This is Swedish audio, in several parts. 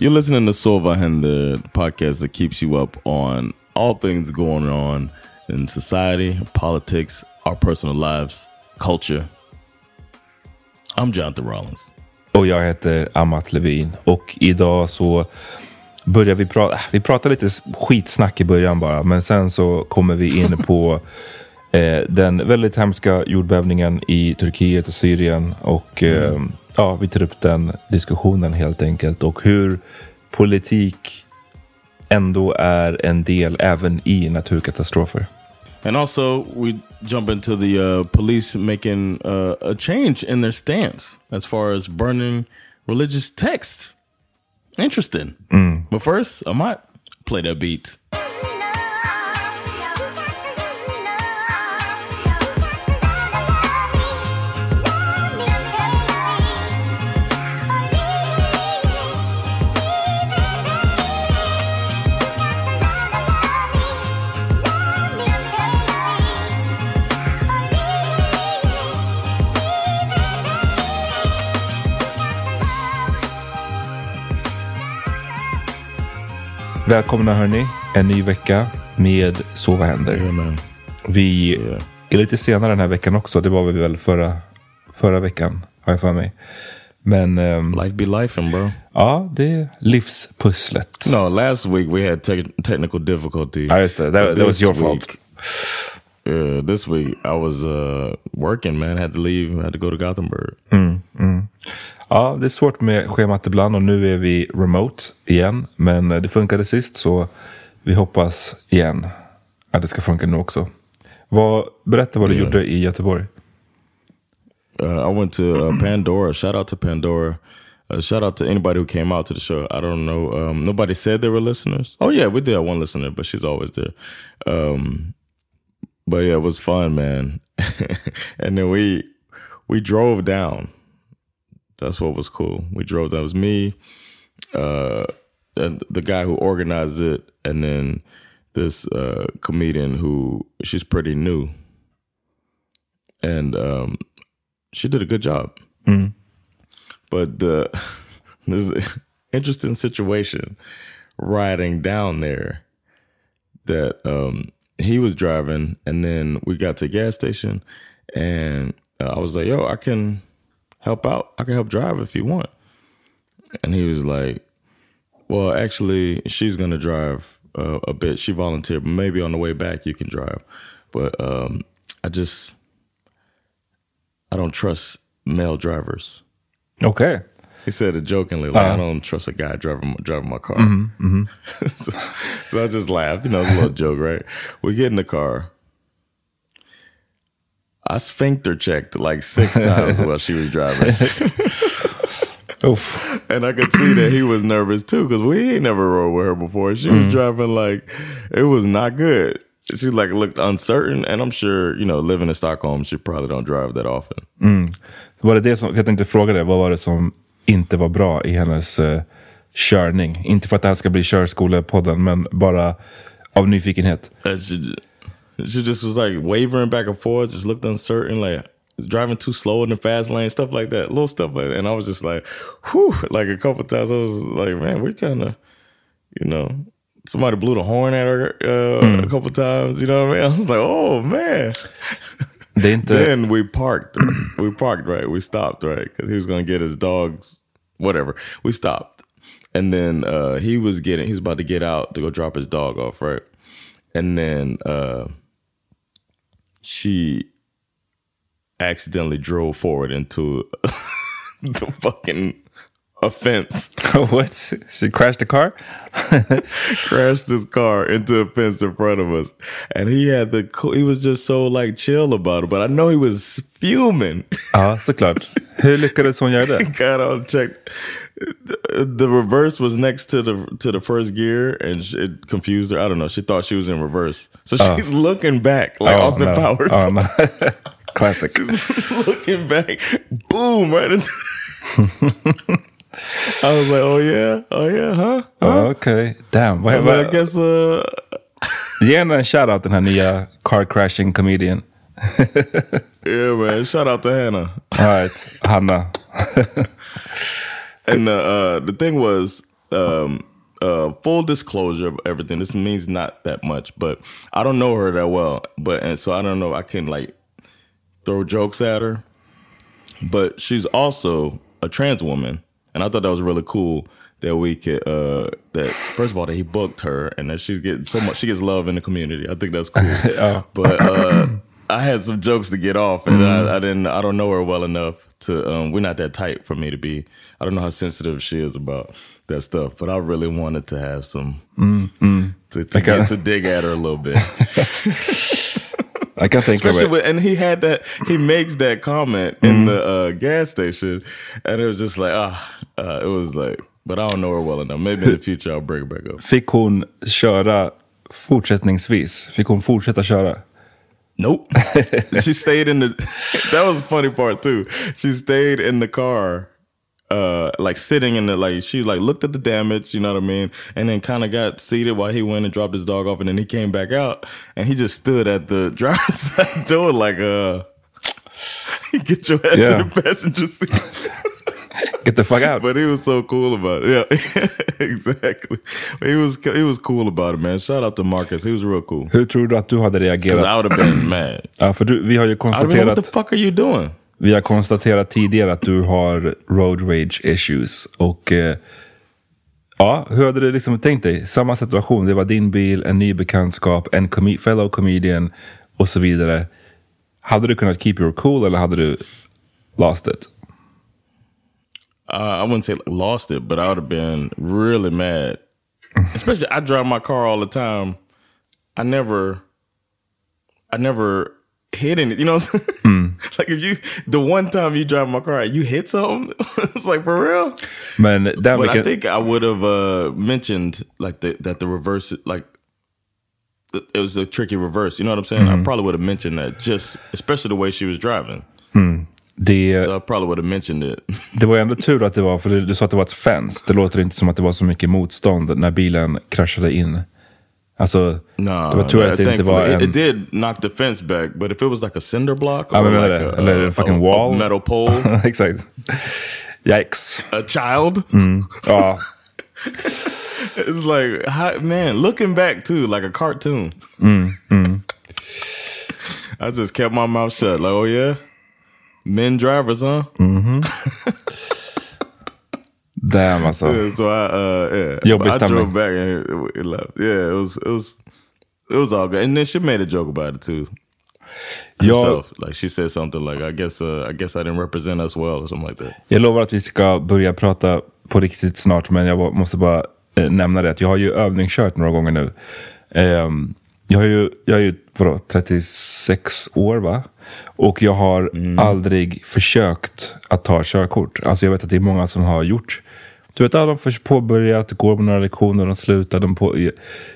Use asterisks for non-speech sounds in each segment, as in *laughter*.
You're listening to Sova Händer, the podcast that keeps you up on all things going on in society, politics, our personal lives, culture. I'm Jonathan Rollins. Och jag heter Amat Levin. Och idag så börjar vi prata, vi pratar lite skitsnack i början bara. Men sen så kommer vi in på *laughs* eh, den väldigt hemska jordbävningen i Turkiet och Syrien. Och eh, ja, vi tar upp den diskussionen helt enkelt. Och hur politik ändå är en del även i naturkatastrofer. And also, we jump into the uh, police making uh, a change in their stance as far as burning religious texts. Interesting. But first, I might play that beat. Välkomna hörni, en ny vecka med Sova händer. Yeah, man. Vi är lite senare den här veckan också. Det var vi väl förra, förra veckan, har jag för mig. Men ehm, Life be life, bro. ja, det är livspusslet. No, last week we had te technical difficulty. Ja, just det. That- that was your fault. week- Yeah, this week I was uh, working, man. Had to leave. Had to go to Gothenburg. Ja, det är svårt med schemat ibland och nu är vi remote igen. Men eh, det funkade sist så vi hoppas igen att det ska funka nu också. Vad, berätta vad du Ja. gjorde i Göteborg. Uh, I went to uh, Pandora. Shout out to Pandora. Uh, shout out to anybody who came out to the show. I don't know. Um, nobody said they were listeners. Oh yeah, we did have one listener, but she's always there. Um, but yeah, it was fun, man. *laughs* and then we we drove down. That's what was cool. We drove. That was me, uh, and the guy who organized it, and then this uh, comedian who she's pretty new, and um, she did a good job. But the *laughs* this interesting situation riding down there that um he was driving and then we got to a gas station and uh, I was like, "Yo, I can help out. I can help drive if you want." And he was like, "Well, actually, she's going to drive uh, a bit. She volunteered, but maybe on the way back you can drive." But um I just I don't trust male drivers. Okay. He said it jokingly, like I don't trust a guy driving driving my car. *laughs* so, so I just laughed. You know, it's a little joke, right? We get in the car. I sphincter checked like six times while she was driving, *laughs* Uff. and I could see that he was nervous too because we ain't never rode with her before. She was driving like it was not good. She like looked uncertain, and I'm sure you know living in Stockholm, she probably don't drive that often. Var det det som, jag tänkte fråga dig, vad var det som inte var bra i hennes uh, körning? Inte för att det här ska bli körskolepodden, men bara av nyfikenhet. She, she just was like wavering back and forth, just looked uncertain, like driving too slow in the fast lane, stuff like that, little stuff like that. And I was just like, whew, like a couple times I was like, man, we kind of, you know, somebody blew the horn at her uh, mm. a couple times, you know what I mean? *laughs* I was like, oh man. then we parked, we parked, right? We stopped, right? Because he was going to get his dogs, whatever. We stopped. And then uh, he was getting, he's about to get out to go drop his dog off, right? And then uh, she accidentally drove forward into *laughs* the fucking a fence. *laughs* what? She crashed the car? *laughs* crashed his car into a fence in front of us. And he had the, he was just so like chill about it. But I know he was fuming. Ja, såklart. Hur lyckades hon göra det? Got on check. The reverse was next to the to the first gear and it confused her. I don't know. She thought she was in reverse. So oh. she's looking back like oh, Austin no. Powers. Oh, no. *laughs* Classic. looking back, boom, right into. *laughs* I was like, oh yeah, oh yeah, huh? huh? Oh, okay, damn. Vad, vad, I guess, uh... En shoutout den här nya car crashing comedian. *laughs* yeah man, shout out to Hannah. All right, Hannah. And uh, uh, the thing was, um, uh, full disclosure of everything. This means not that much, but I don't know her that well. But and so I don't know. I can like throw jokes at her, but she's also a trans woman, and I thought that was really cool that we could uh that first of all that he booked her and that she's getting so much she gets love in the community. I think that's cool. *laughs* oh. But uh I had some jokes to get off and mm. I, I, didn't I don't know her well enough to um we're not that tight for me to be I don't know how sensitive she is about that stuff, but I really wanted to have some mm, mm. to, to get to dig at her a little bit. *laughs* I can think Especially of it. With, and he had that, he makes that comment mm. in the uh, gas station. And it was just like, ah, uh, it was like, but I don't know her well enough. Maybe in the *laughs* future I'll break it back up. Fick hon köra fortsättningsvis? Fick hon fortsätta köra? Nope. *laughs* she stayed in the, *laughs* that was the funny part too. She stayed in the car uh like sitting in the like she like looked at the damage, you know what I mean, and then kind of got seated while he went and dropped his dog off, and then he came back out and he just stood at the *laughs* driver's side door like uh, get your ass yeah. in the passenger seat. Get the fuck out. But he was so cool about it. Yeah, *laughs* exactly. He was he was cool about it man. Shout out to Marcus. He was real cool. Hur tror du att du hade reagerat? I would have been mad. Ja, för du, vi har ju konstaterat... Been, what the fuck are you doing? Vi har konstaterat tidigare att du har road rage issues. Och eh, ja, hur hade du liksom tänkt dig? Samma situation, det var din bil, en ny bekantskap, en com fellow comedian och så vidare. Hade du kunnat keep your cool eller hade du lost it? Uh, I wouldn't say lost it, but I would have been really mad. Especially, I drive my car all the time. I never, I never hit anything. You know, mm. *laughs* like if you the one time you drive my car, you hit something. *laughs* it's like for real. Man, that but I think I would have uh, mentioned like the, that the reverse, like it was a tricky reverse. You know what I'm saying? Mm. I probably would have mentioned that, just especially the way she was driving. Mm. Det, so I probably would have mentioned it. *laughs* det var ändå tur att det var, för du, du sa att det var ett fence. Det låter inte som att det var så mycket motstånd när bilen kraschade in. Alltså, no, det var tur att det inte var en... It, did knock the fence back, but if it was like a cinder block or like det. A, Eller a fucking a, wall. A metal *laughs* pole. Exakt. Yikes. A child. Mm. Ja. *laughs* It's like, man, looking back too, like a cartoon. Mm, mm. I just kept my mouth shut. Like, oh yeah? Men drivers, huh? Mm -hmm. *laughs* Damn, alltså. Yeah, so I, uh, yeah. Jobbig stämning. I drove back and it, left. Yeah, it was, it was, it was all good. And then she made a joke about it too. Herself. Like she said something like, I guess, uh, I guess I didn't represent us well or something like that. Jag lovar att vi ska börja prata på riktigt snart, men jag måste bara eh, nämna det. Jag har ju övningskört några gånger nu. Um, jag, är ju, jag är ju vadå, 36 år va? Och jag har mm. aldrig försökt att ta körkort. Alltså jag vet att det är många som har gjort. Du vet, alla har påbörjat, går på några lektioner, de slutar. De på,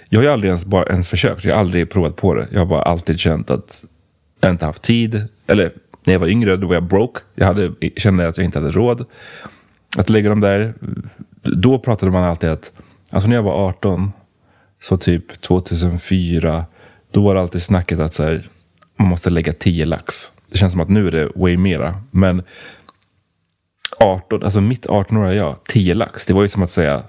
jag har aldrig ens, bara ens försökt. Jag har aldrig provat på det. Jag har bara alltid känt att jag inte haft tid. Eller När jag var yngre då var jag broke. Jag hade, kände att jag inte hade råd att lägga dem där. Då pratade man alltid att, alltså när jag var 18, så typ 2004, då var det alltid snacket att så här, man måste lägga 10 lax. Det känns som att nu är det way mera. Men 18, alltså mitt 18-åriga jag, 10 lax, det var ju som att säga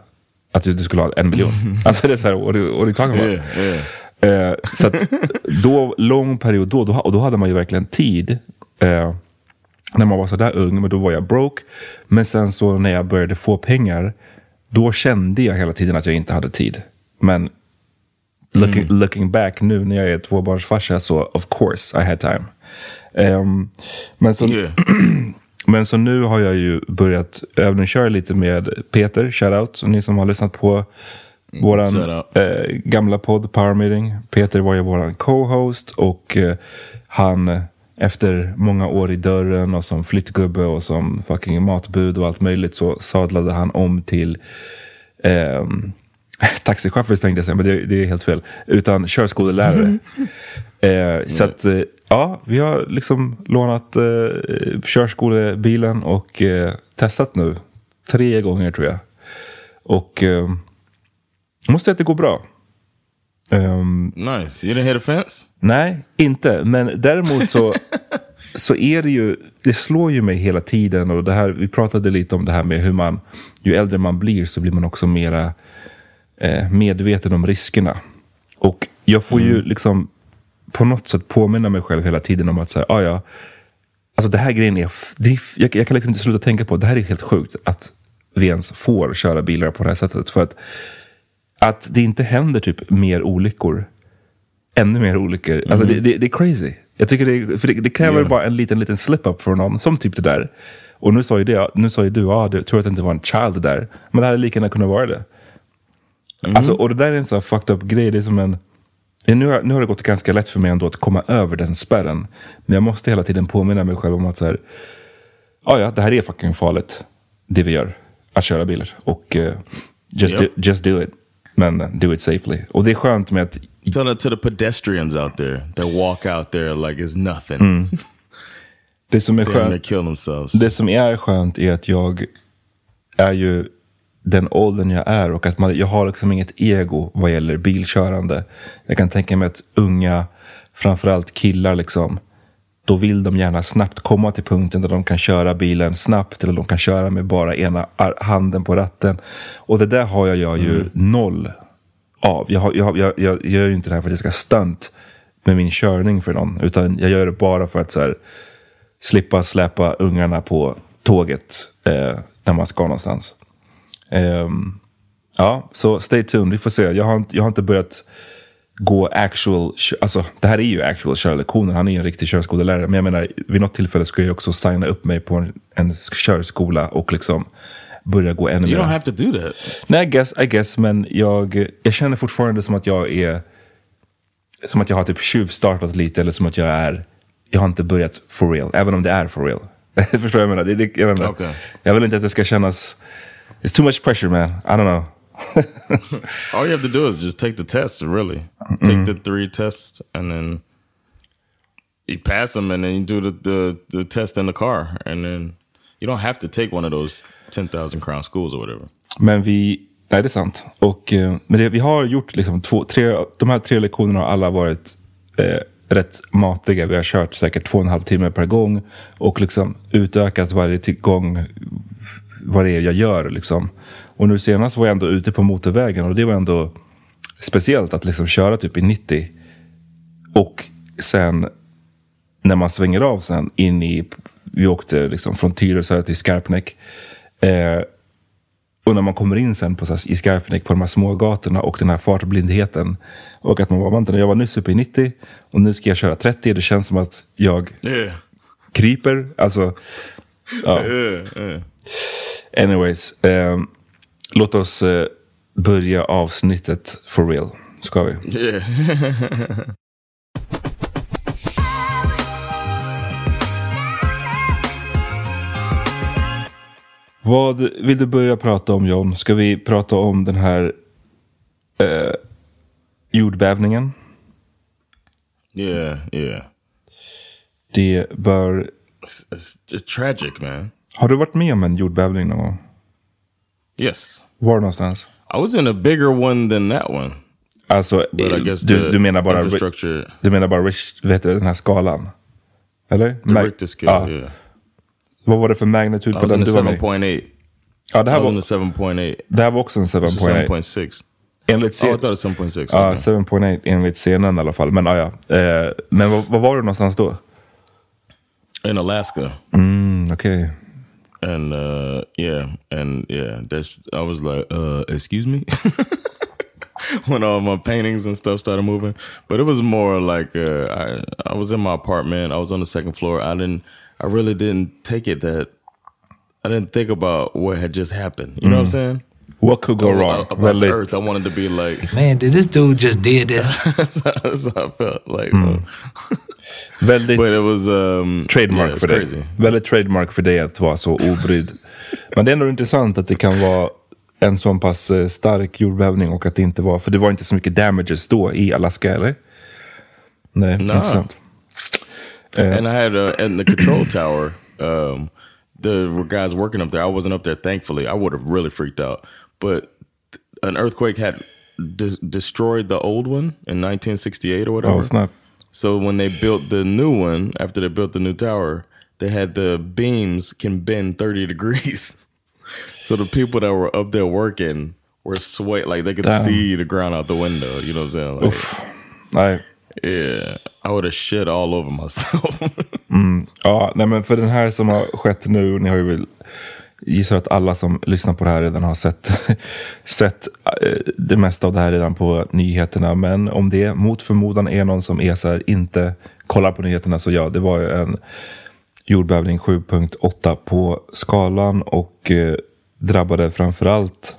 att du skulle ha en miljon. *laughs* alltså det är så här, are you talking about? Yeah, yeah. Eh, så att då, lång period då, då, och då hade man ju verkligen tid. Eh, när man var så där ung, men då var jag broke. Men sen så när jag började få pengar, då kände jag hela tiden att jag inte hade tid. Men looking, looking back nu när jag är tvåbarnsfarsa så of course I had time. Ehm, men, så, Yeah. *clears throat* men så nu har jag ju börjat övningsköra lite med Peter, shoutout, ni som har lyssnat på våran shoutout. eh, gamla podd Power Meeting. Peter var ju våran co-host och eh, han eh, efter många år i dörren och som flyttgubbe och som fucking matbud och allt möjligt så sadlade han om till ehm, *laughs* taxichaufför tänkte jag säga, men det, det är helt fel. Utan körskolelärare. eh, så att, eh, ja, vi har liksom lånat eh, körskolebilen och eh, testat nu. Tre gånger tror jag. Och eh, jag måste säga att det går bra. Ehm, Nice. You didn't hit a fence? Nej, inte. Men däremot så, *laughs* så är det ju, det slår ju mig hela tiden. Och det här, vi pratade lite om det här med hur man, ju äldre man blir så blir man också mera eh, medveten om riskerna. Och jag får ju liksom på något sätt påminna mig själv hela tiden om att säga, ah, ja, alltså det här grejen är, jag, jag kan liksom inte sluta tänka på, det här är helt sjukt att vi ens får köra bilar på det här sättet. För att, att det inte händer typ mer olyckor ännu mer olyckor. Alltså det, det, det är crazy. Jag tycker det, för det, det kräver Yeah. bara en liten, liten slip-up för någon. Som typ det där. Och nu sa ju, det, nu sa ju du, ja, du tror att det inte var en child där. Men det hade lika gärna kunnat vara det. Alltså, och det där är en sån här fucked up grej. Det är som en... Nu har, nu har det gått ganska lätt för mig ändå att komma över den spärren. Men jag måste hela tiden påminna mig själv om att så här, ja, ja, det här är fucking farligt. Det vi gör. Att köra bilar. Och eh, just, Yep. do, just do it. Men do it safely. Och det är skönt med att Tell that to the pedestrians out there that walk out there like it's nothing. det som är skönt. Det som är skönt är att jag är ju den åldern jag är och att man, jag har liksom inget ego vad gäller bilkörande. Jag kan tänka mig att unga, framförallt killar liksom, då vill de gärna snabbt komma till punkten där de kan köra bilen snabbt eller de kan köra med bara ena handen på ratten. Och det där har jag, jag ju noll av. Jag, har, jag, jag, jag gör ju inte det här för att jag ska stunt med min körning för någon, utan jag gör det bara för att så här, slippa släpa ungarna på tåget eh, när man ska någonstans. Ehm, ja, så stay tuned. Vi får se. Jag har, inte- jag har inte börjat gå actual, alltså det här är ju actual körlektioner. Han är ju en riktig körskolelärare. Men jag menar, vid något tillfälle ska jag också signa upp mig på en, en körskola och liksom börja gå ännu You mer. don't have to do that. Nej, I guess, I guess, men jag, jag känner fortfarande som att jag är som att jag har typ tjuvstartat lite eller som att jag är jag har inte börjat for real, även om det är for real. *laughs* Förstår jag vad jag menar? Det, det, jag, inte. Okej. jag vill inte att det ska kännas... It's too much pressure man, I don't know. *laughs* All you have to do is just take the test, really. Take the three tests and then you pass them and then you do the, the, the test in the car. And then you don't have to take one of those 10,000 crown schools or whatever. Men vi... Nej, det är sant. Och, eh, men det, vi har gjort liksom två, tre, de här tre lektionerna har alla varit eh, rätt matiga. Vi har kört säkert två och en halv timme per gång och liksom utökat varje gång vad det är jag gör. Liksom. Och nu senast var jag ändå ute på motorvägen och det var ändå speciellt att liksom köra typ i 90. Och sen när man svänger av sen in i, vi åkte liksom från Tyresö till Skarpnäck. Eh, och när man kommer in sen på, här, i Skarpnäck på de här små gatorna och den här fartblindheten. Och att man bara, vänta, jag var nyss uppe i 90 och nu ska jag köra 30. Det känns som att jag Yeah. kryper. Alltså, ja. Anyways, ehm, låt oss eh, börja avsnittet for real. Ska vi? Yeah. *laughs* Vad vill du börja prata om John? Ska vi prata om den här eh, jordbävningen? yeah, yeah. Det bör it's, it's tragic, man. Har du varit med om en jordbävning någon gång? Yes. Var någonstans? I was in a bigger one than that one. Alltså, But I guess du, du menar bara, infrastructure- du menar bara vet du, den här skalan? Eller? The Richter scale, ja. yeah. Vad var det för magnitud på den du var med i? 7.8. Ja, det I här was in var, the 7.8. det här var också en This is 7.8. 7.6. Enligt Oh, scen- I thought it was 7.6. Ja, okay. 7.8 enligt scenen i alla fall. Men, ja, ja. Eh, men var, var var du någonstans då? In Alaska. Mm, Okej. And uh, yeah, and yeah, that's I was like, uh, excuse me, *laughs* when all my paintings and stuff started moving. But it was more like uh, I I was in my apartment. I was on the second floor. I didn't, I really didn't take it that I didn't think about what had just happened. You know what I'm saying? What could go wrong? About Väldigt, Earth, I wanted to be like. Man, did this dude just did this? *laughs* that's how I felt like. uh, väldigt was um, trademark yeah, för dig. crazy. Väldigt trademark för dig att vara så obrydd. Men det är ändå intressant att det kan vara en sån pass eh, stark jordbävning och att det inte var, för det var inte så mycket damages då i Alaska eller? Nej, intressant. and I had uh, in the control tower. Um, the guys working up there. I wasn't up there, thankfully. I would have really freaked out. But an earthquake had de- destroyed the old one in 1968 or whatever. Oh, snap. So when they built the new one, after they built the new tower, they had the beams can bend 30 *laughs* degrees. so the people that were up there working were sweat like they could Damn. see the ground out the window. You know what I'm saying? Like, yeah, I would have shit all over myself. *laughs* Mm, ja, nej men för den här som har skett nu, ni har ju väl gissar att alla som lyssnar på det här redan har sett, *laughs* sett eh, det mesta av det här redan på nyheterna. Men om det mot förmodan är någon som är så här, inte kollar på nyheterna så ja, det var ju en jordbävning 7.8 på skalan och eh, drabbade framförallt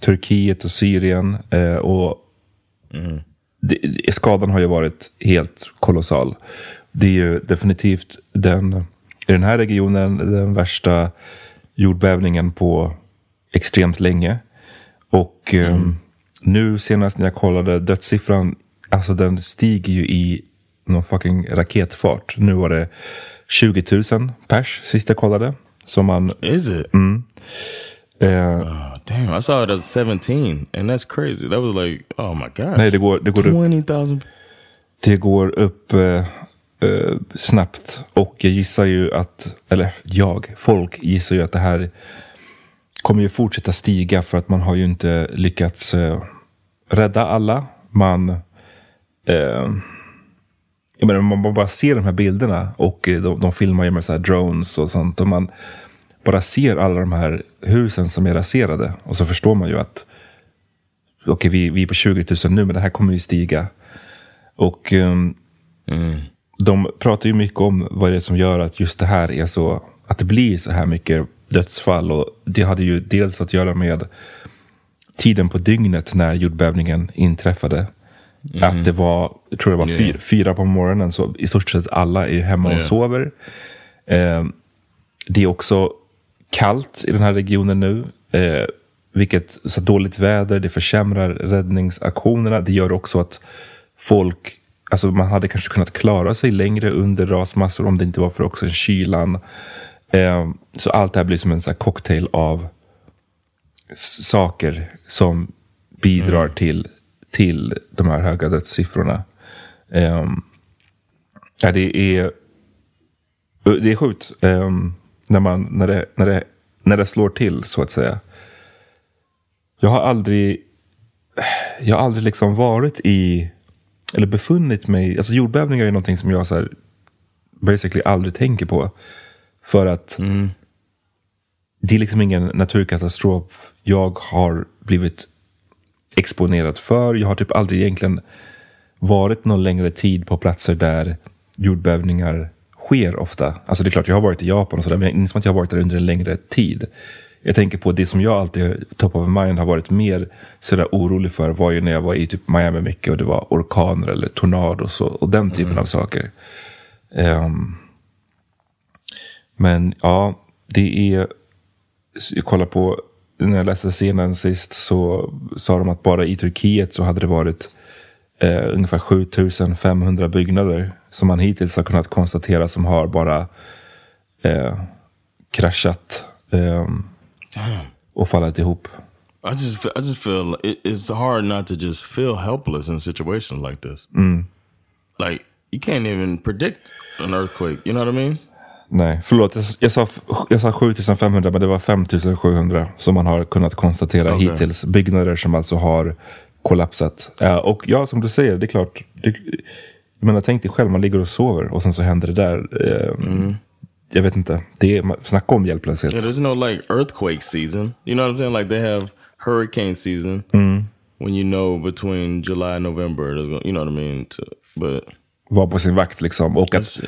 Turkiet och Syrien. Eh, och det, skadan har ju varit helt kolossal. Det är ju definitivt den, i den här regionen den värsta jordbävningen på extremt länge. Och eh, nu senast när jag kollade dödssiffran, alltså den stiger ju i någon fucking raketfart. Nu var det 20 000 pers sist jag kollade. Som man, Is it? eh, Oh, damn, I saw it as 17, and that's crazy. That was like, oh my god. nej det går, det går upp 20,000. Det går upp eh, eh, snabbt och jag gissar ju att, eller jag, folk gissar ju att det här kommer ju fortsätta stiga för att man har ju inte lyckats eh, rädda alla. Man, eh, jag menar, man bara ser de här bilderna och eh, de, de filmar ju med så här drones och sånt och man bara ser alla de här husen som är raserade och så förstår man ju att okej, vi, vi är på 20 000 nu men det här kommer ju stiga. Och ehm, mm de pratar ju mycket om vad det är som gör att just det här är så, att det blir så här mycket dödsfall. Och det hade ju dels att göra med tiden på dygnet när jordbävningen inträffade. Att det var, jag tror det var fyra, fyra på morgonen, så i stort sett alla är hemma och Yeah. sover. Ehm, det är också kallt i den här regionen nu. Eh, vilket, så dåligt väder, det försämrar räddningsaktionerna. Det gör också att folk, alltså man hade kanske kunnat klara sig längre under rasmassor om det inte var för också kylan. Eh, så allt det här blir som en så cocktail av saker som bidrar till, till de här höga dödssiffrorna. Eh, ja, det är det är sjukt ehm, när, man, när, det, när, det, när det slår till så att säga. Jag har aldrig, jag har aldrig liksom varit i, eller befunnit mig, alltså jordbävningar är någonting som jag så här, basically aldrig tänker på. För att det är liksom ingen naturkatastrof jag har blivit exponerad för. Jag har typ aldrig egentligen varit någon längre tid på platser där jordbävningar sker ofta. Alltså det är klart, jag har varit i Japan och sådär, men jag inser att jag har varit där under en längre tid. Jag tänker på det som jag alltid, top of mind, har varit mer sådär orolig för var ju när jag var i typ Miami mycket och det var orkaner eller tornados och, och den typen av saker. Ehm, men ja, det är, jag kollar på, när jag läste scenen sist så sa de att bara i Turkiet så hade det varit eh, ungefär 7500 byggnader som man hittills har kunnat konstatera som har bara eh, kraschat eh, och fallit ihop. I just I just feel it, it's hard not to just feel helpless in situations like this. Like you can't even predict an earthquake. You know what I mean? Nej, förlåt. Jag, jag, sa, jag sa 7500 men det var 5700 som man har kunnat konstatera Okej. hittills. Byggnader som alltså har kollapsat. Ja, och ja, som du säger, det är klart. Det, jag menar, tänk dig själv, man ligger och sover och sen så händer det där. Eh, Jag vet inte. Det är, snacka om hjälplöshet. Yeah, there's no like earthquake season. You know what I'm saying? Like they have hurricane season when you know between July and November. gonna- You know what I mean? To, but Vara på sin vakt liksom. Och att.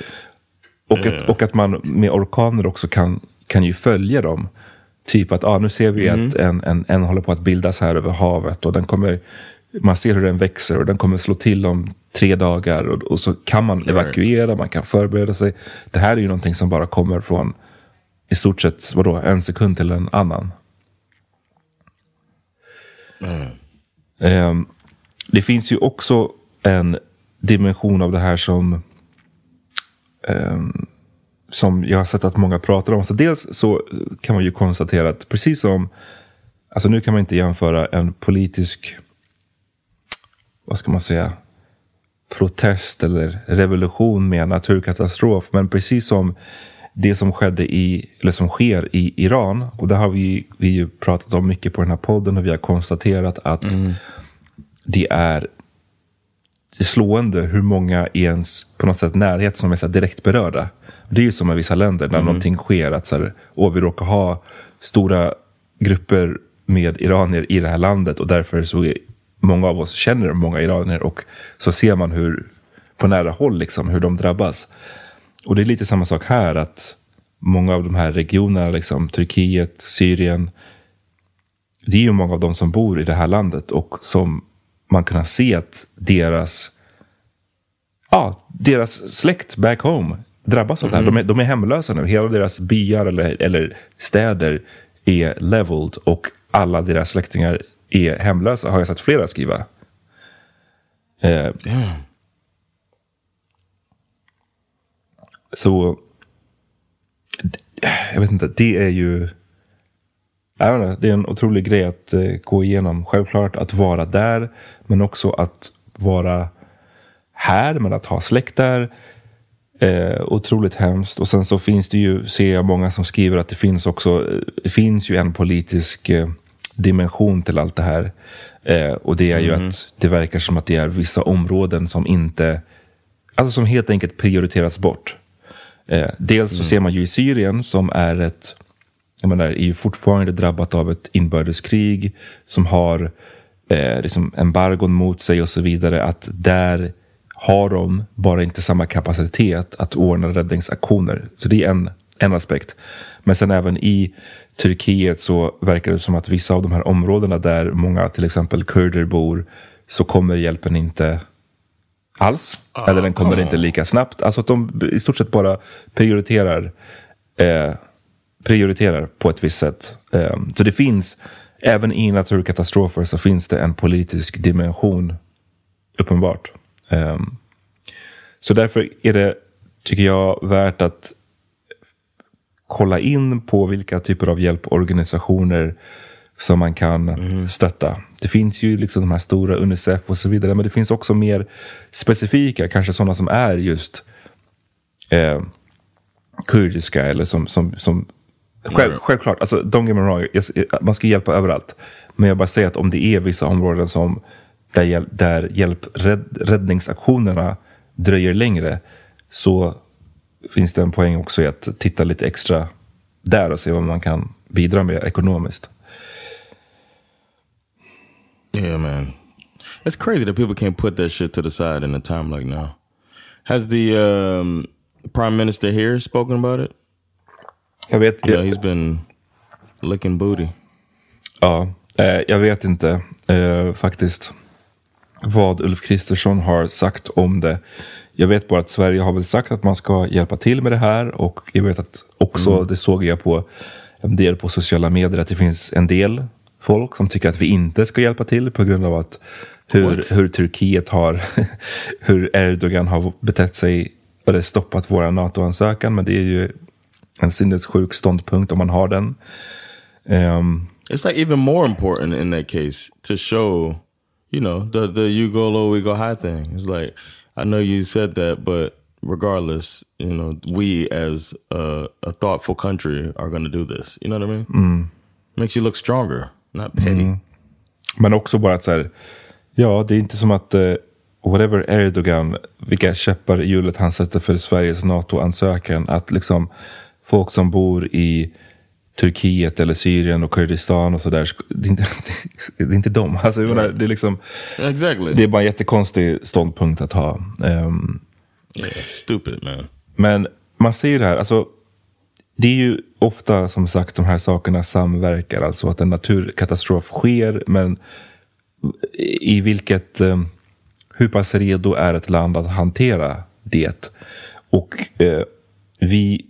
Och, att, och att man med orkaner också kan, kan ju följa dem. Typ att ah, nu ser vi att en, en, en håller på att bildas här över havet och den kommer, man ser hur den växer och den kommer slå till om tre dagar och, och så kan man evakuera, man kan förbereda sig. Det här är ju någonting som bara kommer från i stort sett vadå, en sekund till en annan. Ehm, det finns ju också en dimension av det här som som jag har sett att många pratar om. Så dels så kan man ju konstatera att precis som, alltså nu kan man inte jämföra en politisk, vad ska man säga, protest eller revolution med en naturkatastrof. Men precis som det som skedde i, eller som sker i Iran, och det har vi, vi ju pratat om mycket på den här podden och vi har konstaterat att det är det är slående hur i ens på något sätt närhet som är så direkt berörda. Det är ju som med vissa länder när någonting sker. att så här, åh, Vi råkar ha stora grupper med iranier i det här landet och därför så många av oss känner många iranier och så ser man hur på nära håll liksom, hur de drabbas. Och det är lite samma sak här att många av de här regionerna, liksom, Turkiet, Syrien, det är ju många av dem som bor i det här landet och som man kan se att deras, ja, deras släkt back home drabbas av det här. De är, de är hemlösa nu. Hela deras byar eller, eller städer är leveled och alla deras släktingar är hemlösa, har jag sett flera skriva. Eh, så, jag vet inte, det är ju jag inte, det är en otrolig grej att eh, gå igenom. Självklart att vara där, men också att vara här, men att ha släkt där. Eh, otroligt hemskt. Och sen så finns det ju, ser jag många som skriver att det finns också, eh, det finns ju en politisk eh, dimension till allt det här. Eh, och det är ju att det verkar som att det är vissa områden som inte, alltså som helt enkelt prioriteras bort. Eh, dels så ser man ju i Syrien som är ett, jag menar, är ju fortfarande drabbat av ett inbördeskrig som har eh, liksom embargon mot sig och så vidare. Att där har de bara inte samma kapacitet att ordna räddningsaktioner. Så det är en, en aspekt. Men sen även i Turkiet så verkar det som att vissa av de här områdena där många till exempel kurder bor så kommer hjälpen inte alls. eller den kommer inte lika snabbt. Alltså att de i stort sett bara prioriterar eh, prioriterar på ett visst sätt. Um, så det finns, även i naturkatastrofer så finns det en politisk dimension, uppenbart. Um, så därför är det, tycker jag, värt att kolla in på vilka typer av hjälporganisationer som man kan stötta. Det finns ju liksom de här stora Unicef och så vidare, men det finns också mer specifika, kanske sådana som är just eh, kurdiska eller som, som, som Själv, Självklart, alltså, don't get me wrong, man ska hjälpa överallt. Men jag bara säger att om det är vissa områden som där, hjäl- där hjälp, rädd, räddningsaktionerna dröjer längre så finns det en poäng också i att titta lite extra där och se vad man kan bidra med ekonomiskt. Yeah, man. It's crazy that people can't put that shit to the side in a time like now. Has the um, prime minister here spoken about it? Jag vet, Yeah, he's been licking booty. Ja, eh, jag vet inte eh, faktiskt vad Ulf Kristersson har sagt om det. Jag vet bara att Sverige har väl sagt att man ska hjälpa till med det här och jag vet att också, det såg jag på en del på sociala medier, att det finns en del folk som tycker att vi inte ska hjälpa till på grund av att hur, hur Turkiet har, *laughs* hur Erdogan har betett sig eller stoppat våra NATO-ansökan. Men det är ju en sinnessjuk ståndpunkt om man har den. Um, It's like even more important in that case to show, you know, the the you go low, we go high thing. It's like I know you said that, but regardless, you know, we as a, a thoughtful country are going to do this. You know what I mean? Mm. Makes you look stronger, not petty. Mm. Men också bara att så här, ja, det är inte som att uh, whatever Erdogan, vilka käppar i hjulet han sätter för Sveriges NATO-ansökan, att liksom folk som bor i Turkiet eller Syrien och Kurdistan och sådär. Det, är inte, *laughs* det är inte dem. Alltså, menar, det, är liksom, exactly. det är bara en jättekonstig ståndpunkt att ha. Um, yeah, stupid man. Men man ser ju det här. Alltså, det är ju ofta som sagt de här sakerna samverkar. Alltså att en naturkatastrof sker. Men i vilket... Um, hur pass redo är ett land att hantera det? Och eh, vi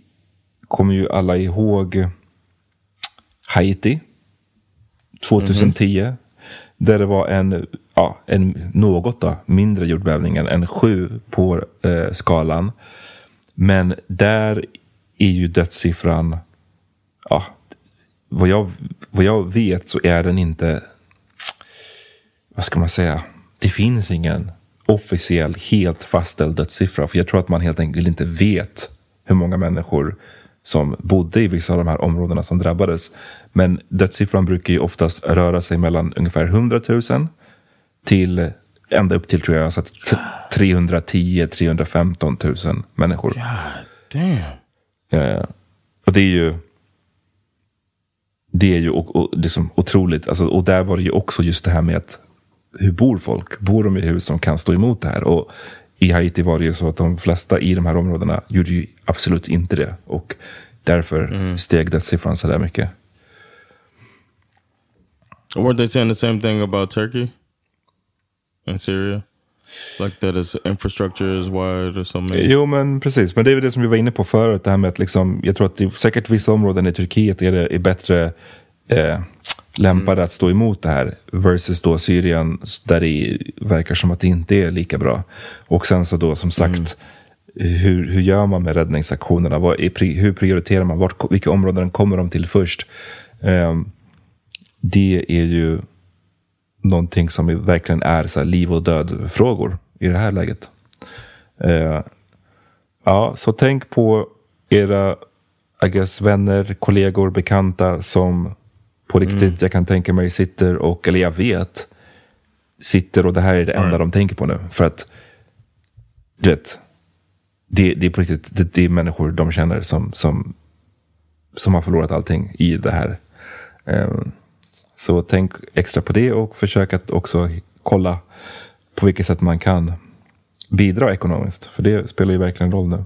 kommer ju alla ihåg Haiti 2010. Mm. Där det var en, ja, en något då, mindre jordbävning, en sju på eh, skalan. Men där är ju dödssiffran, ja, vad jag, vad jag vet så är den inte, vad ska man säga, det finns ingen officiell, helt fastställd dödssiffra. För jag tror att man helt enkelt inte vet hur många människor som bodde i vissa av de här områdena som drabbades. Men dödssiffran brukar ju oftast röra sig mellan ungefär 100 000 till ända upp till tror jag så 310 315 000 människor. God damn. Ja, och det är ju det är ju och, och, liksom otroligt. Alltså, och där var det ju också just det här med att hur bor folk? Bor de i hus som kan stå emot det här? Och i Haiti var det ju så att de flesta i de här områdena gjorde ju absolut inte det. Och därför mm. steg dödssiffran så där mycket. Weren't they saying the same thing about Turkey? And Syria? Like that is infrastructure is wide or something? Jo men precis, men det är väl det som vi var inne på förut. Det här med att liksom, jag tror att det säkert vissa områden i Turkiet är det är bättre eh, lämpade mm. att stå emot det här. Versus då Syrien där det verkar som att det inte är lika bra. Och sen så då som sagt, mm. hur, hur gör man med räddningsaktionerna? Vad är, hur prioriterar man? Vart, vilka områden kommer de till först? Um, det är ju någonting som verkligen är så liv och död frågor i det här läget. Uh, ja, så tänk på era I guess, vänner, kollegor, bekanta som på riktigt, mm. jag kan tänka mig sitter och, eller jag vet, sitter och det här är det enda mm. de tänker på nu. För att, du vet, det, det är på riktigt, det, det, är människor de känner som, som, som har förlorat allting i det här. Um, så tänk extra på det och försök att också kolla på vilket sätt man kan bidra ekonomiskt. För det spelar ju verkligen roll nu.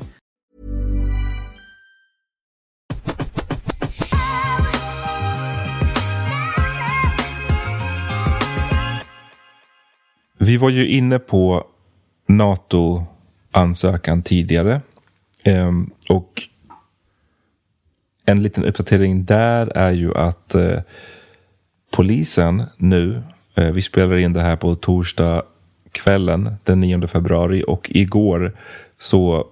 Vi var ju inne på NATO-ansökan tidigare. Ehm, och en liten uppdatering där är ju att eh, polisen nu, eh, vi spelar in det här på torsdag kvällen den 9 februari och igår så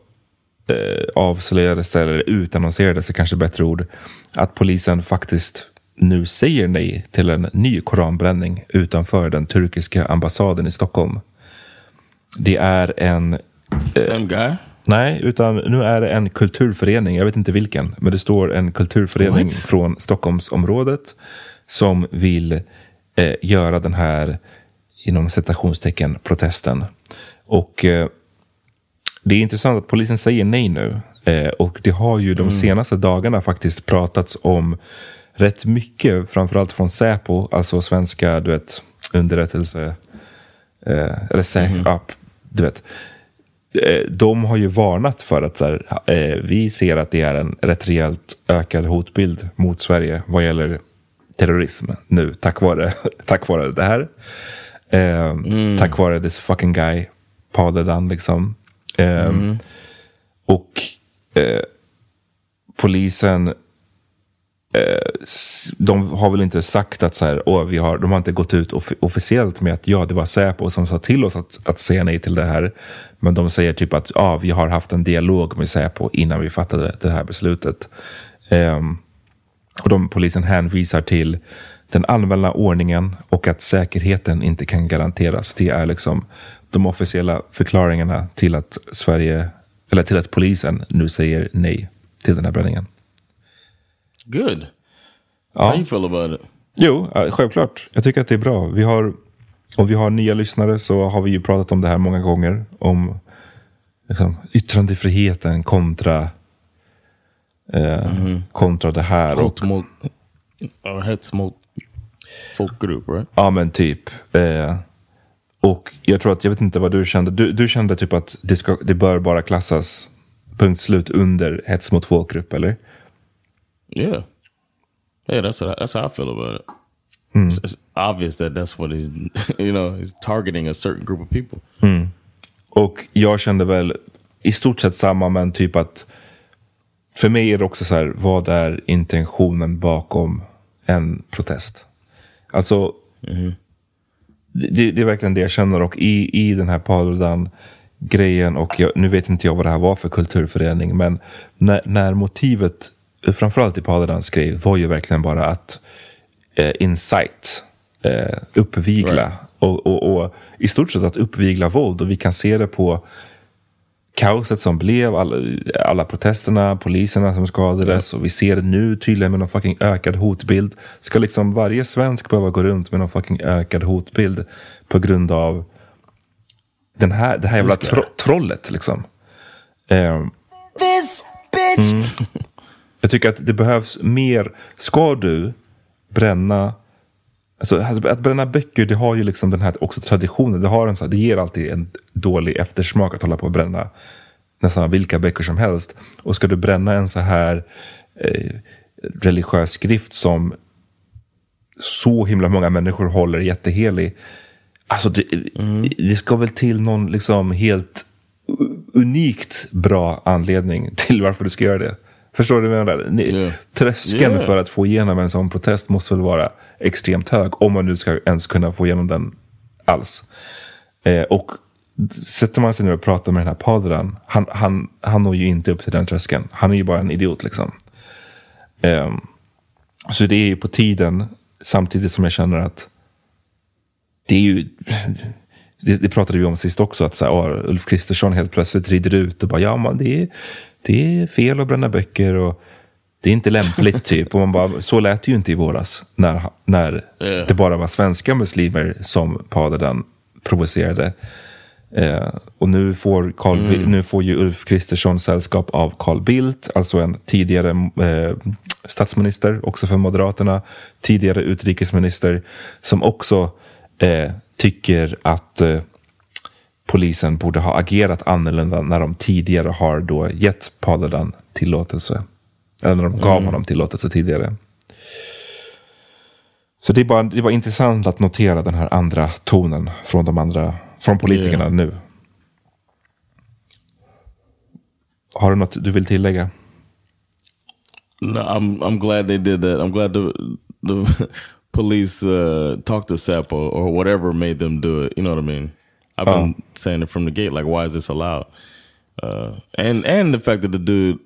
eh, avslöjades det, eller utannonserades det kanske bättre ord, att polisen faktiskt nu säger nej till en ny koranbränning utanför den turkiska ambassaden i Stockholm. Det är en... Same guy? Nej, utan nu är det en kulturförening, jag vet inte vilken, men det står en kulturförening What? från Stockholmsområdet som vill eh, göra den här, inom citationstecken, protesten. Och eh, det är intressant att polisen säger nej nu. Eh, och det har ju de senaste dagarna faktiskt pratats om rätt mycket, framförallt från Säpo, alltså svenska du vet, underrättelse, eh, eller Säpo, ja, du vet. Eh, de har ju varnat för att så här, eh, vi ser att det är en rätt rejält ökad hotbild mot Sverige vad gäller terrorism nu tack vare, *laughs* tack vare det här. Eh, Tack vare this fucking guy, Paludan liksom. Eh, Och eh, polisen eh, de har väl inte sagt att så här, åh, vi har, de har inte gått ut off- officiellt med att ja, det var Säpo som sa till oss att, att säga nej till det här. Men de säger typ att ja, vi har haft en dialog med Säpo innan vi fattade det här beslutet. Eh, och de, polisen hänvisar till den allmänna ordningen och att säkerheten inte kan garanteras. Det är liksom de officiella förklaringarna till att Sverige, eller till att polisen nu säger nej till den här bränningen. Good. Ja. How you feel about it? Jo, självklart. Jag tycker att det är bra. Vi har, om vi har nya lyssnare så har vi ju pratat om det här många gånger. Om liksom, yttrandefriheten kontra, eh, kontra det här. Och, Hot mot, or hets mot folkgrupp, right? ja, men typ. Eh, och jag tror att, jag vet inte vad du kände. Du, du kände typ att det, ska, det bör bara klassas, punkt slut, under hets mot folkgrupp, eller? Yeah. Yeah, that's what I, that's how I feel about it. It's, it's obvious that that's what he's, *laughs* you know, he's targeting a certain group of people. Och jag kände väl i stort sett samma, men typ att för mig är det också så här, vad är intentionen bakom en protest? Alltså, det, det är verkligen det jag känner och i, i den här Paludan grejen och jag, nu vet inte jag vad det här var för kulturförening, men när, när motivet, framförallt i Paludans grej, var ju verkligen bara att eh, incite, eh, uppvigla Right. och, och, och i stort sett att uppvigla våld och vi kan se det på kaoset som blev, alla, alla protesterna, poliserna som skadades och vi ser det nu tydligen med någon fucking ökad hotbild. Ska liksom varje svensk behöva gå runt med någon fucking ökad hotbild på grund av den här, det här jävla This tro, trollet liksom. Ehm, Mm. *laughs* Jag tycker att det behövs mer. Ska du bränna Alltså, att bränna böcker, det har ju liksom den här också traditionen. Det, har en så, det ger alltid en dålig eftersmak att hålla på och bränna nästan vilka böcker som helst. Och ska du bränna en så här eh, religiös skrift som så himla många människor håller jättehelig. Alltså det, det ska väl till någon liksom helt unikt bra anledning till varför du ska göra det. Förstår du vad jag menar? Ni- Yeah. Tröskeln Yeah. för att få igenom en sån protest måste väl vara extremt hög. Om man nu ska ens kunna få igenom den alls. Eh, och sätter man sig ner och pratar med den här Padran, han, han, han når ju inte upp till den tröskeln. Han är ju bara en idiot liksom. Ehm, så det är ju på tiden, samtidigt som jag känner att det är ju... Det, det pratade vi om sist också, att så här, Ulf Kristersson helt plötsligt rider ut och bara ja, man, det, är, det är fel att bränna böcker och det är inte lämpligt *laughs* typ. Och man bara, så lät det ju inte i våras när, när Yeah. det bara var svenska muslimer som Paludan provocerade. Eh, och nu får, Carl, Bi- nu får ju Ulf Kristersson sällskap av Carl Bildt, alltså en tidigare eh, statsminister, också för Moderaterna, tidigare utrikesminister, som också eh, tycker att eh, polisen borde ha agerat annorlunda när de tidigare har då gett Paludan tillåtelse. Eller när de gav honom tillåtelse tidigare. Så det är, bara, det är bara intressant att notera den här andra tonen från de andra, från politikerna Yeah. nu. Har du något du vill tillägga? No, I'm I'm glad they did that. I'm glad the the police uh, talked to Sapo or whatever made them do it. You know what I mean? I've been saying it from the gate. Like, why is this allowed? Uh, and and the fact that the dude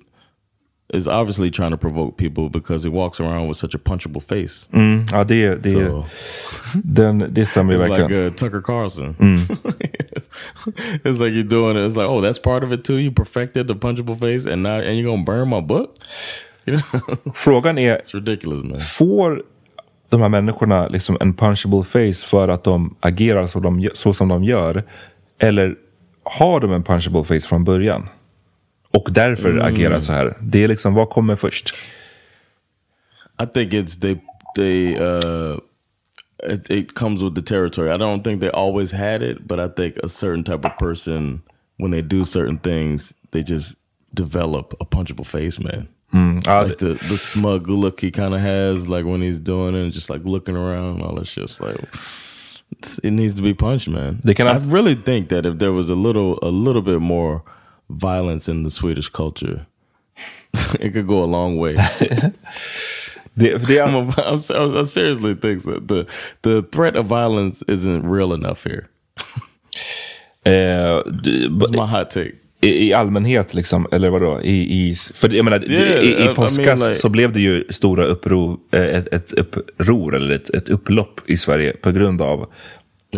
is obviously trying to provoke people because he walks around with such a punchable face. Mm, ja, det, det, So- den, det stämmer ju It's like uh, Tucker Carlson. *laughs* it's like you're doing it. It's like, oh, that's part of it too. You perfected the punchable face, and now and you're gonna burn my book. *laughs* You know, Frågan är, it's ridiculous, man. får de här människorna liksom en punchable face för att de agerar så, de, så som de gör? Eller har de en punchable face från början? Och därför Mm. agerar så här? Det är liksom, vad kommer först? I think it's they they uh it, it comes with the territory. I don't think they always had it, but I think a certain type of person when they do certain things, they just develop a punchable face, man. Ja, like the the smug look he kind of has, like when he's doing it, and just like looking around, all that shit. Like it needs to be punched, man. They cannot- I really think that if there was a little a little bit more violence in the Swedish culture, *laughs* it could go a long way. *laughs* Det är, I'm, a, I'm, I I seriously think that the the threat of violence isn't real enough here. eh, *laughs* d- That's my hot take. I, I allmänhet, liksom, eller vadå? I, i, för jag menar, Yeah, i, I- I i påskas mean, like- så blev det ju stora uppror, eh, ett, ett uppror, eller ett, ett upplopp i Sverige på grund av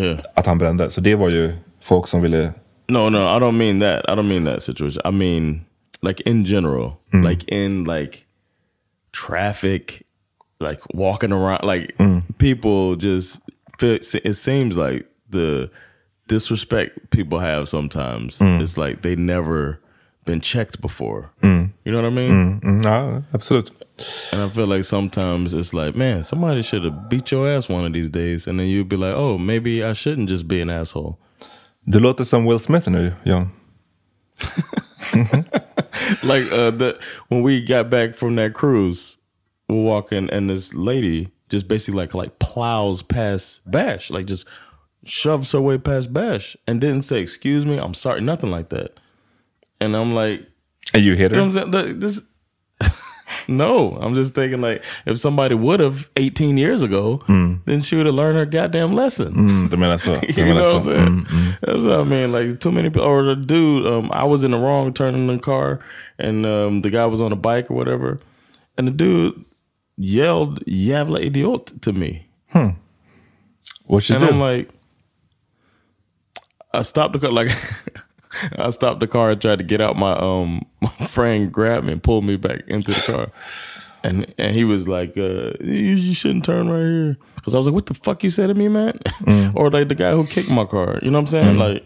Yeah. att han brände. Så det var ju folk som ville... No, no, I don't mean that. I don't mean that situation. I mean like in general, like in like traffic, like walking around, like people just. It seems like the disrespect people have sometimes. It's like they never been checked before. You know what I mean? Mm, ja, absolut. And I feel like sometimes it's like, man, somebody should have beat your ass one of these days, and then you'd be like, oh, maybe I shouldn't just be an asshole. Du låter som Will Smith nu, John. *laughs* like uh the when we got back from that cruise, we're walking and this lady just basically like like plows past Bash, like just shoves her way past Bash and didn't say excuse me, I'm sorry, nothing like that. And I'm like, And you hit you know her? I'm saying? This *laughs* No, I'm just thinking like if somebody would have 18 years ago, then she would have learned her goddamn lesson. Mm, du menar så. Du you know what I'm saying? Mm, mm. That's what I mean. Like too many people, or the dude. Um, I was in the wrong turn in the car, and um, the guy was on a bike or whatever, and the dude yelled "Jävla idiot" to me, What she and do? I'm like, I stopped the car. Like *laughs* I stopped the car and tried to get out. My um my friend grabbed me and pulled me back into the car. And and he was like, uh, you, you shouldn't turn right here. Because I was like, what the fuck you said to me, man? *laughs* or like the guy who kicked my car. You know what I'm saying? Like,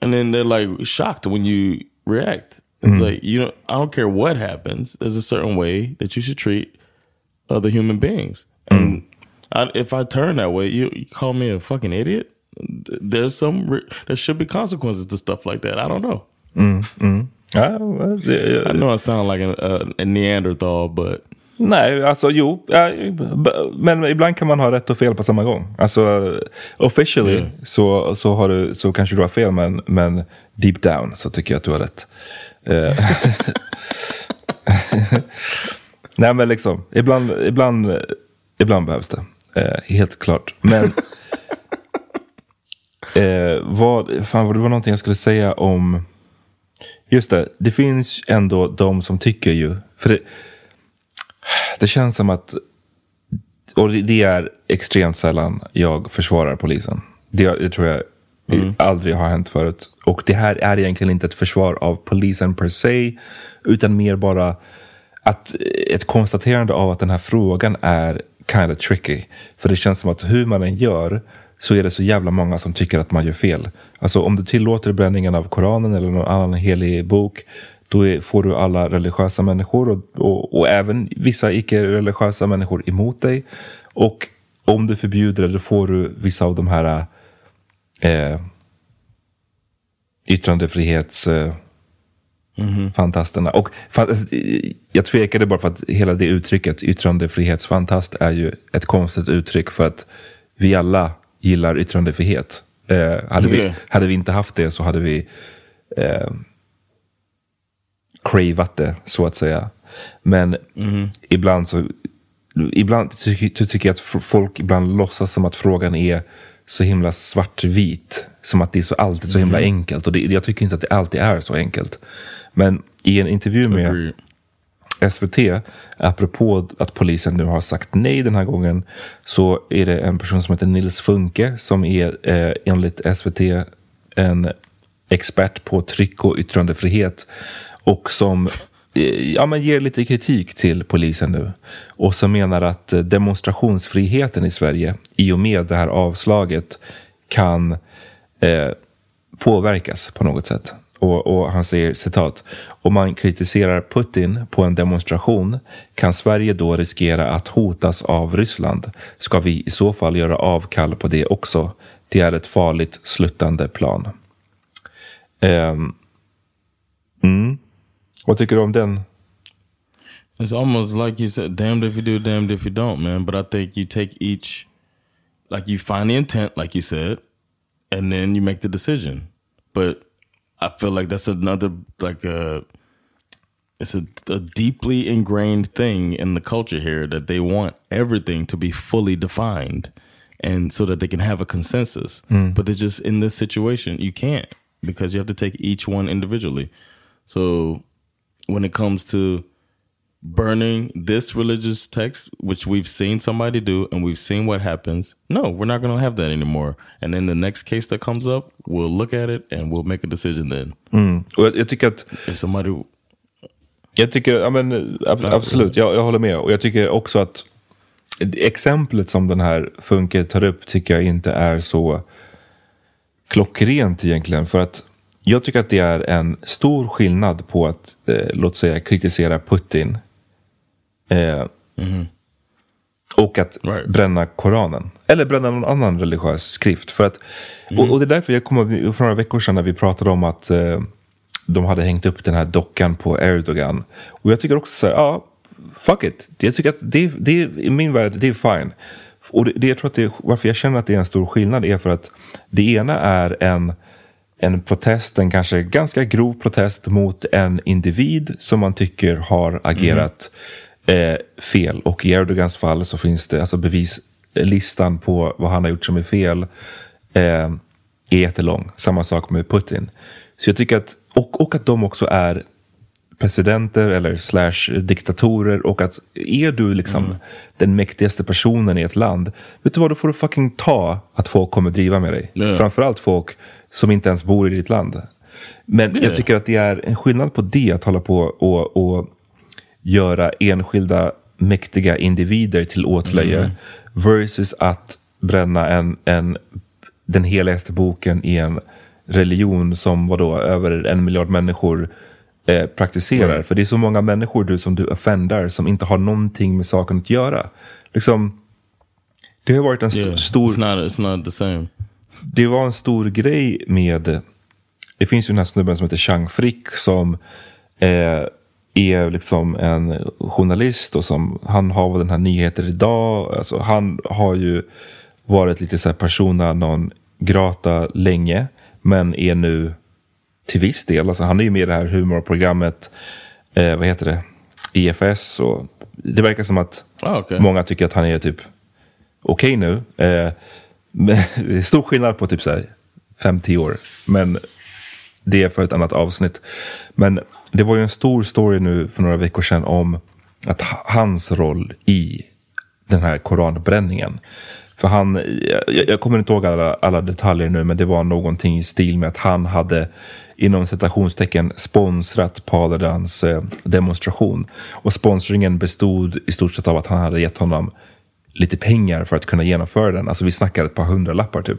and then they're like shocked when you react. It's like, you know, I don't care what happens. There's a certain way that you should treat other human beings. And I, if I turn that way, you, you call me a fucking idiot. There's some, re- there should be consequences to stuff like that. I don't know. Ja, well, det, I know I sound like a, a, Neanderthal, but nej, alltså jo. Men ibland kan man ha rätt och fel på samma gång. Alltså officially så, så, har du, så kanske du har fel, men, men deep down så tycker jag att du har rätt. Eh, *laughs* nej men liksom, ibland, ibland, ibland behövs det. Eh, helt klart. Men eh, vad, fan, det var någonting jag skulle säga om... Just det, det finns ändå de som tycker ju... För det, det känns som att... Och det, det är extremt sällan jag försvarar polisen. Det, det tror jag aldrig har hänt förut. Och det här är egentligen inte ett försvar av polisen per se. Utan mer bara att ett konstaterande av att den här frågan är kind of tricky. För det känns som att hur man än gör så är det så jävla många som tycker att man gör fel. Alltså om du tillåter bränningen av Koranen eller någon annan helig bok då är, får du alla religiösa människor och, och, och även vissa icke-religiösa människor emot dig. Och om du förbjuder det då får du vissa av de här eh, yttrandefrihets... Eh, fantasterna. Och fan, jag tvekade bara för att hela det uttrycket, yttrandefrihetsfantast, är ju ett konstigt uttryck för att vi alla gillar yttrandefrihet. Eh, hade, vi, hade vi inte haft det så hade vi eh, cravat det, så att säga. Men ibland så ibland ty tycker jag att folk ibland låtsas som att frågan är så himla svartvit. Som att det är så alltid så himla enkelt. Och det, jag tycker inte att det alltid är så enkelt. Men i en intervju med Agreed. SVT, apropå att polisen nu har sagt nej den här gången, så är det en person som heter Nils Funke som är eh, enligt SVT en expert på tryck och yttrandefrihet och som eh, ja, men ger lite kritik till polisen nu. Och som menar att demonstrationsfriheten i Sverige i och med det här avslaget kan eh, påverkas på något sätt. Och, och han säger citat. Om man kritiserar Putin på en demonstration kan Sverige då riskera att hotas av Ryssland. Ska vi i så fall göra avkall på det också? Det är ett farligt sluttande plan. Um, mm. Vad tycker du om den? It's almost like you said, damned if you do, damned if you don't, man. But I think you take each, like you find the intent, like you said, and then you make the decision. But I feel like that's another, like a, it's a, a deeply ingrained thing in the culture here that they want everything to be fully defined and so that they can have a consensus. Hmm. But they're just in this situation, you can't because you have to take each one individually. So when it comes to burning this religious text, which we've seen somebody do and we've seen what happens. No, we're not going to have that anymore. And then the next case that comes up, we'll look at it and we'll make a decision then. Och jag, jag tycker att If somebody, Jag tycker, ja men ab absolut, jag, jag håller med. Och jag tycker också att exemplet som den här Funke tar upp tycker jag inte är så klockrent egentligen. För att jag tycker att det är en stor skillnad på att, eh, låt säga, kritisera Putin. Eh, Och att Right. bränna Koranen. Eller bränna någon annan religiös skrift. För att, och, och det är därför jag kommer för några veckor sedan när vi pratade om att eh, de hade hängt upp den här dockan på Erdogan. Och jag tycker också så här, ja, fuck it. Jag tycker att det, det, i min värld, det är fine. Och det, det, jag tror att det, varför jag känner att det är en stor skillnad är för att det ena är en, en protest, en kanske ganska grov protest mot en individ som man tycker har agerat eh, fel. Och i Erdogans fall så finns det alltså bevislistan på vad han har gjort som är fel eh, är jättelång. Samma sak med Putin. Så jag tycker att, och, och att de också är presidenter eller slash diktatorer och att är du liksom den mäktigaste personen i ett land, vet du vad, då får du fucking ta att folk kommer driva med dig. Ja. Framförallt folk som inte ens bor i ditt land. Men Ja. jag tycker att det är en skillnad på det, att hålla på och, och göra enskilda mäktiga individer till åtlöje versus att bränna en, en, den heligaste boken i en religion som vadå, över en miljard människor eh, praktiserar. För det är så många människor du, som du offendar som inte har någonting med saken att göra. Liksom, det har varit en st- yeah, stor it's not, it's not the same. det var en stor grej med... Det finns ju den här snubben som heter Chang Frick som eh, är liksom en journalist och som han har väl den här nyheter idag. Alltså, han har ju varit lite så här persona non grata länge men är nu till viss del, alltså han är ju med i det här humorprogrammet, eh, vad heter det, IFS och det verkar som att Ah, okay. många tycker att han är typ okej nu. Eh, men *laughs* det är stor skillnad på typ så här 5-10 år. Men det är för ett annat avsnitt. Men det var ju en stor story nu för några veckor sedan om att hans roll i den här koranbränningen. För han, jag, jag kommer inte ihåg alla, alla detaljer nu, men det var någonting i stil med att han hade inom citationstecken sponsrat Paladans eh, demonstration. Och sponsringen bestod i stort sett av att han hade gett honom lite pengar för att kunna genomföra den. Alltså vi snackar ett par hundralappar typ.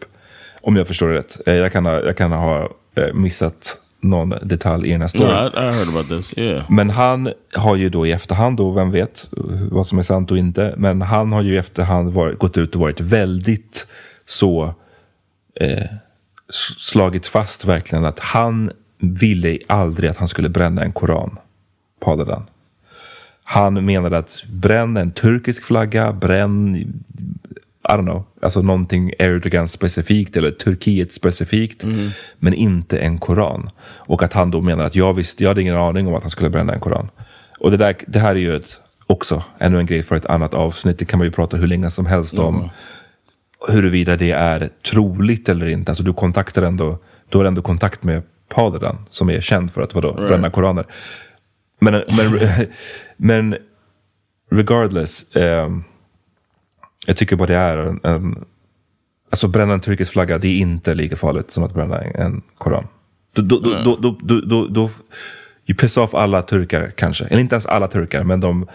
Om jag förstår det rätt. Eh, jag kan ha, jag kan ha eh, missat någon detalj i den här No, storyn. I, I heard about this. Yeah. Men han har ju då i efterhand, och vem vet vad som är sant och inte, men han har ju i efterhand varit, gått ut och varit väldigt så eh, slagit fast verkligen att han ville aldrig att han skulle bränna en koran, Paludan. Han menade att bränn en turkisk flagga, bränn I don't know, alltså någonting Erdogan specifikt eller Turkiet specifikt, men inte en koran. Och att han då menar att jag visste, jag hade ingen aning om att han skulle bränna en koran. Och det, där, det här är ju ett, också ännu en grej för ett annat avsnitt. Det kan man ju prata hur länge som helst om. Huruvida det är troligt eller inte. Alltså du kontaktar ändå, du har ändå kontakt med Paludan som är känd för att vadå, bränna koraner. Men, men, *laughs* men regardless, ehm, jag tycker bara det är en, en Alltså bränna en turkisk flagga, det är inte lika farligt som att bränna en, koran. Då, då, då, då, då, då, då, då, you piss off alla turkar kanske. Eller inte ens alla turkar, men de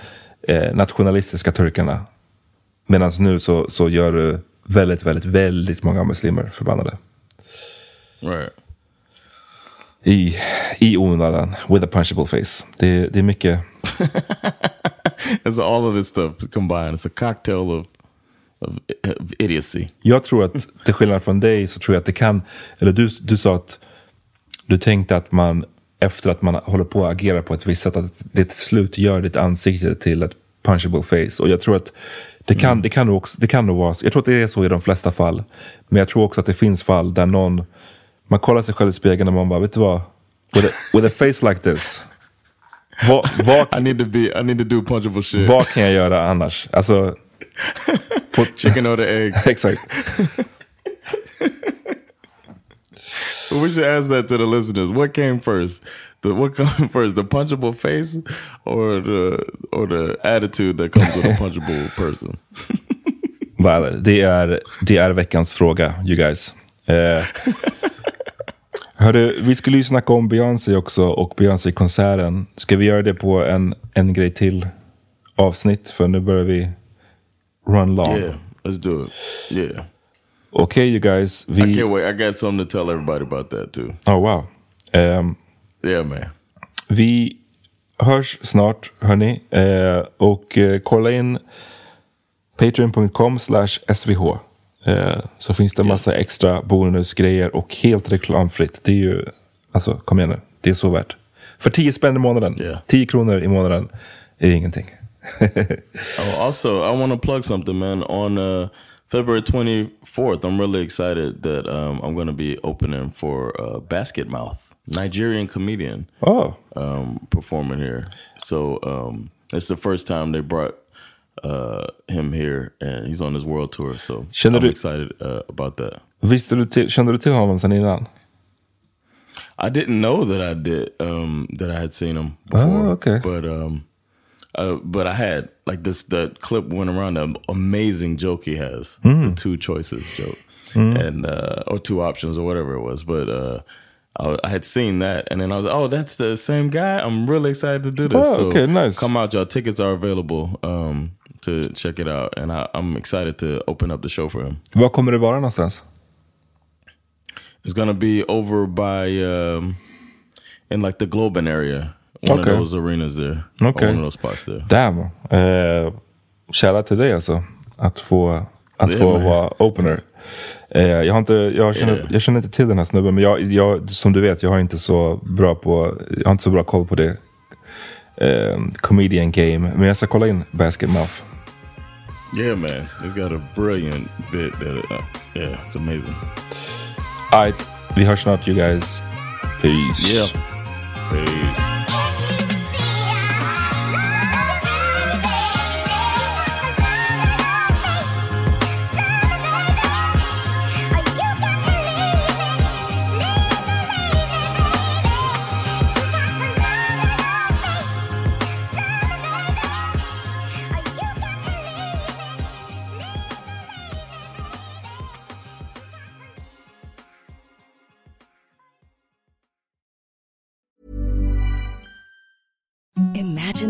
eh, nationalistiska turkarna. Medan nu så, så gör du väldigt, väldigt, väldigt många muslimer förbannade. Right. I, i onödan, with a punchable face. Det, det är mycket... *laughs* All of this stuff combined. It's a cocktail of idiocy. Jag tror att till skillnad från dig så tror jag att det kan, eller du, du sa att du tänkte att man efter att man håller på att agera på ett visst sätt, att det till slut gör ditt ansikte till ett punchable face. Och jag tror att det kan, det kan, nog också, det kan nog vara så. Jag tror att det är så i de flesta fall. Men jag tror också att det finns fall där någon, man kollar sig själv i spegeln och man bara, vet du vad? With a, with a face like this. Vad, vad, *laughs* I need to be. I need to do punchable shit. vad kan jag göra annars? Alltså, *laughs* Chicken or the egg. *laughs* exakt. *laughs* we should ask that to the listeners. What came first? The what came first? The punchable face or the or the attitude that comes with a punchable person? Väl, det, är, det är veckans fråga, you guys. Eh, hörru, vi skulle ju snacka om Beyoncé också och Beyoncé-konserten. Ska vi göra det på en, en grej till avsnitt? För nu börjar vi run long. Yeah, let's do it. Yeah, Okej, you guys. I Vi... can't wait. I got something to tell everybody about that too. Oh, wow. Ehm, Yeah, man. Vi hörs snart, hörni. Eh, och eh, kolla in patreon.com slash svh. Eh, så finns det massa Yes. extra bonusgrejer och helt reklamfritt. Det är ju, alltså kom igen nu, det är så värt. För 10 spänn i månaden, Yeah. 10 kronor i månaden är ingenting. Oh, also, I want to plug something, man. On uh, February 24th, I'm really excited that um, I'm going to be opening for uh, Basket Mouth, Nigerian comedian, oh, um, performing here. So um, it's the first time they brought uh, him here, and he's on his world tour. So Känner I'm du- excited uh, about that. visste du till, kände du till honom sen innan? I didn't know that I did um, that I had seen him before. Oh, okay. But um, uh, but I had like this. The clip went around the amazing joke he has, the two choices joke, and uh, or two options or whatever it was. But uh, I, I had seen that, and then I was oh, that's the same guy. I'm really excited to do this. Oh, so okay, nice. Come out, y'all. Tickets are available um, to check it out, and I, I'm excited to open up the show for him. Var kommer det vara någonstans? It's gonna be over by um, in like the Globen area. One Okay. of those arenas there. Okay. One of those spots there. Damn. Eh, Shoutout till dig alltså. Att få, att Det få vara opener. Eh, jag, har inte, jag, känner, Yeah. jag känner inte till den här snubben. Men jag, jag, som du vet, jag har inte så bra på, jag har inte så bra koll på det. Eh, comedian game. Men jag ska kolla in Basket Mouth. Yeah, man. It's got a brilliant bit that uh, yeah, it's amazing. Alright, vi hörs snart you guys. Peace. Yeah. Peace.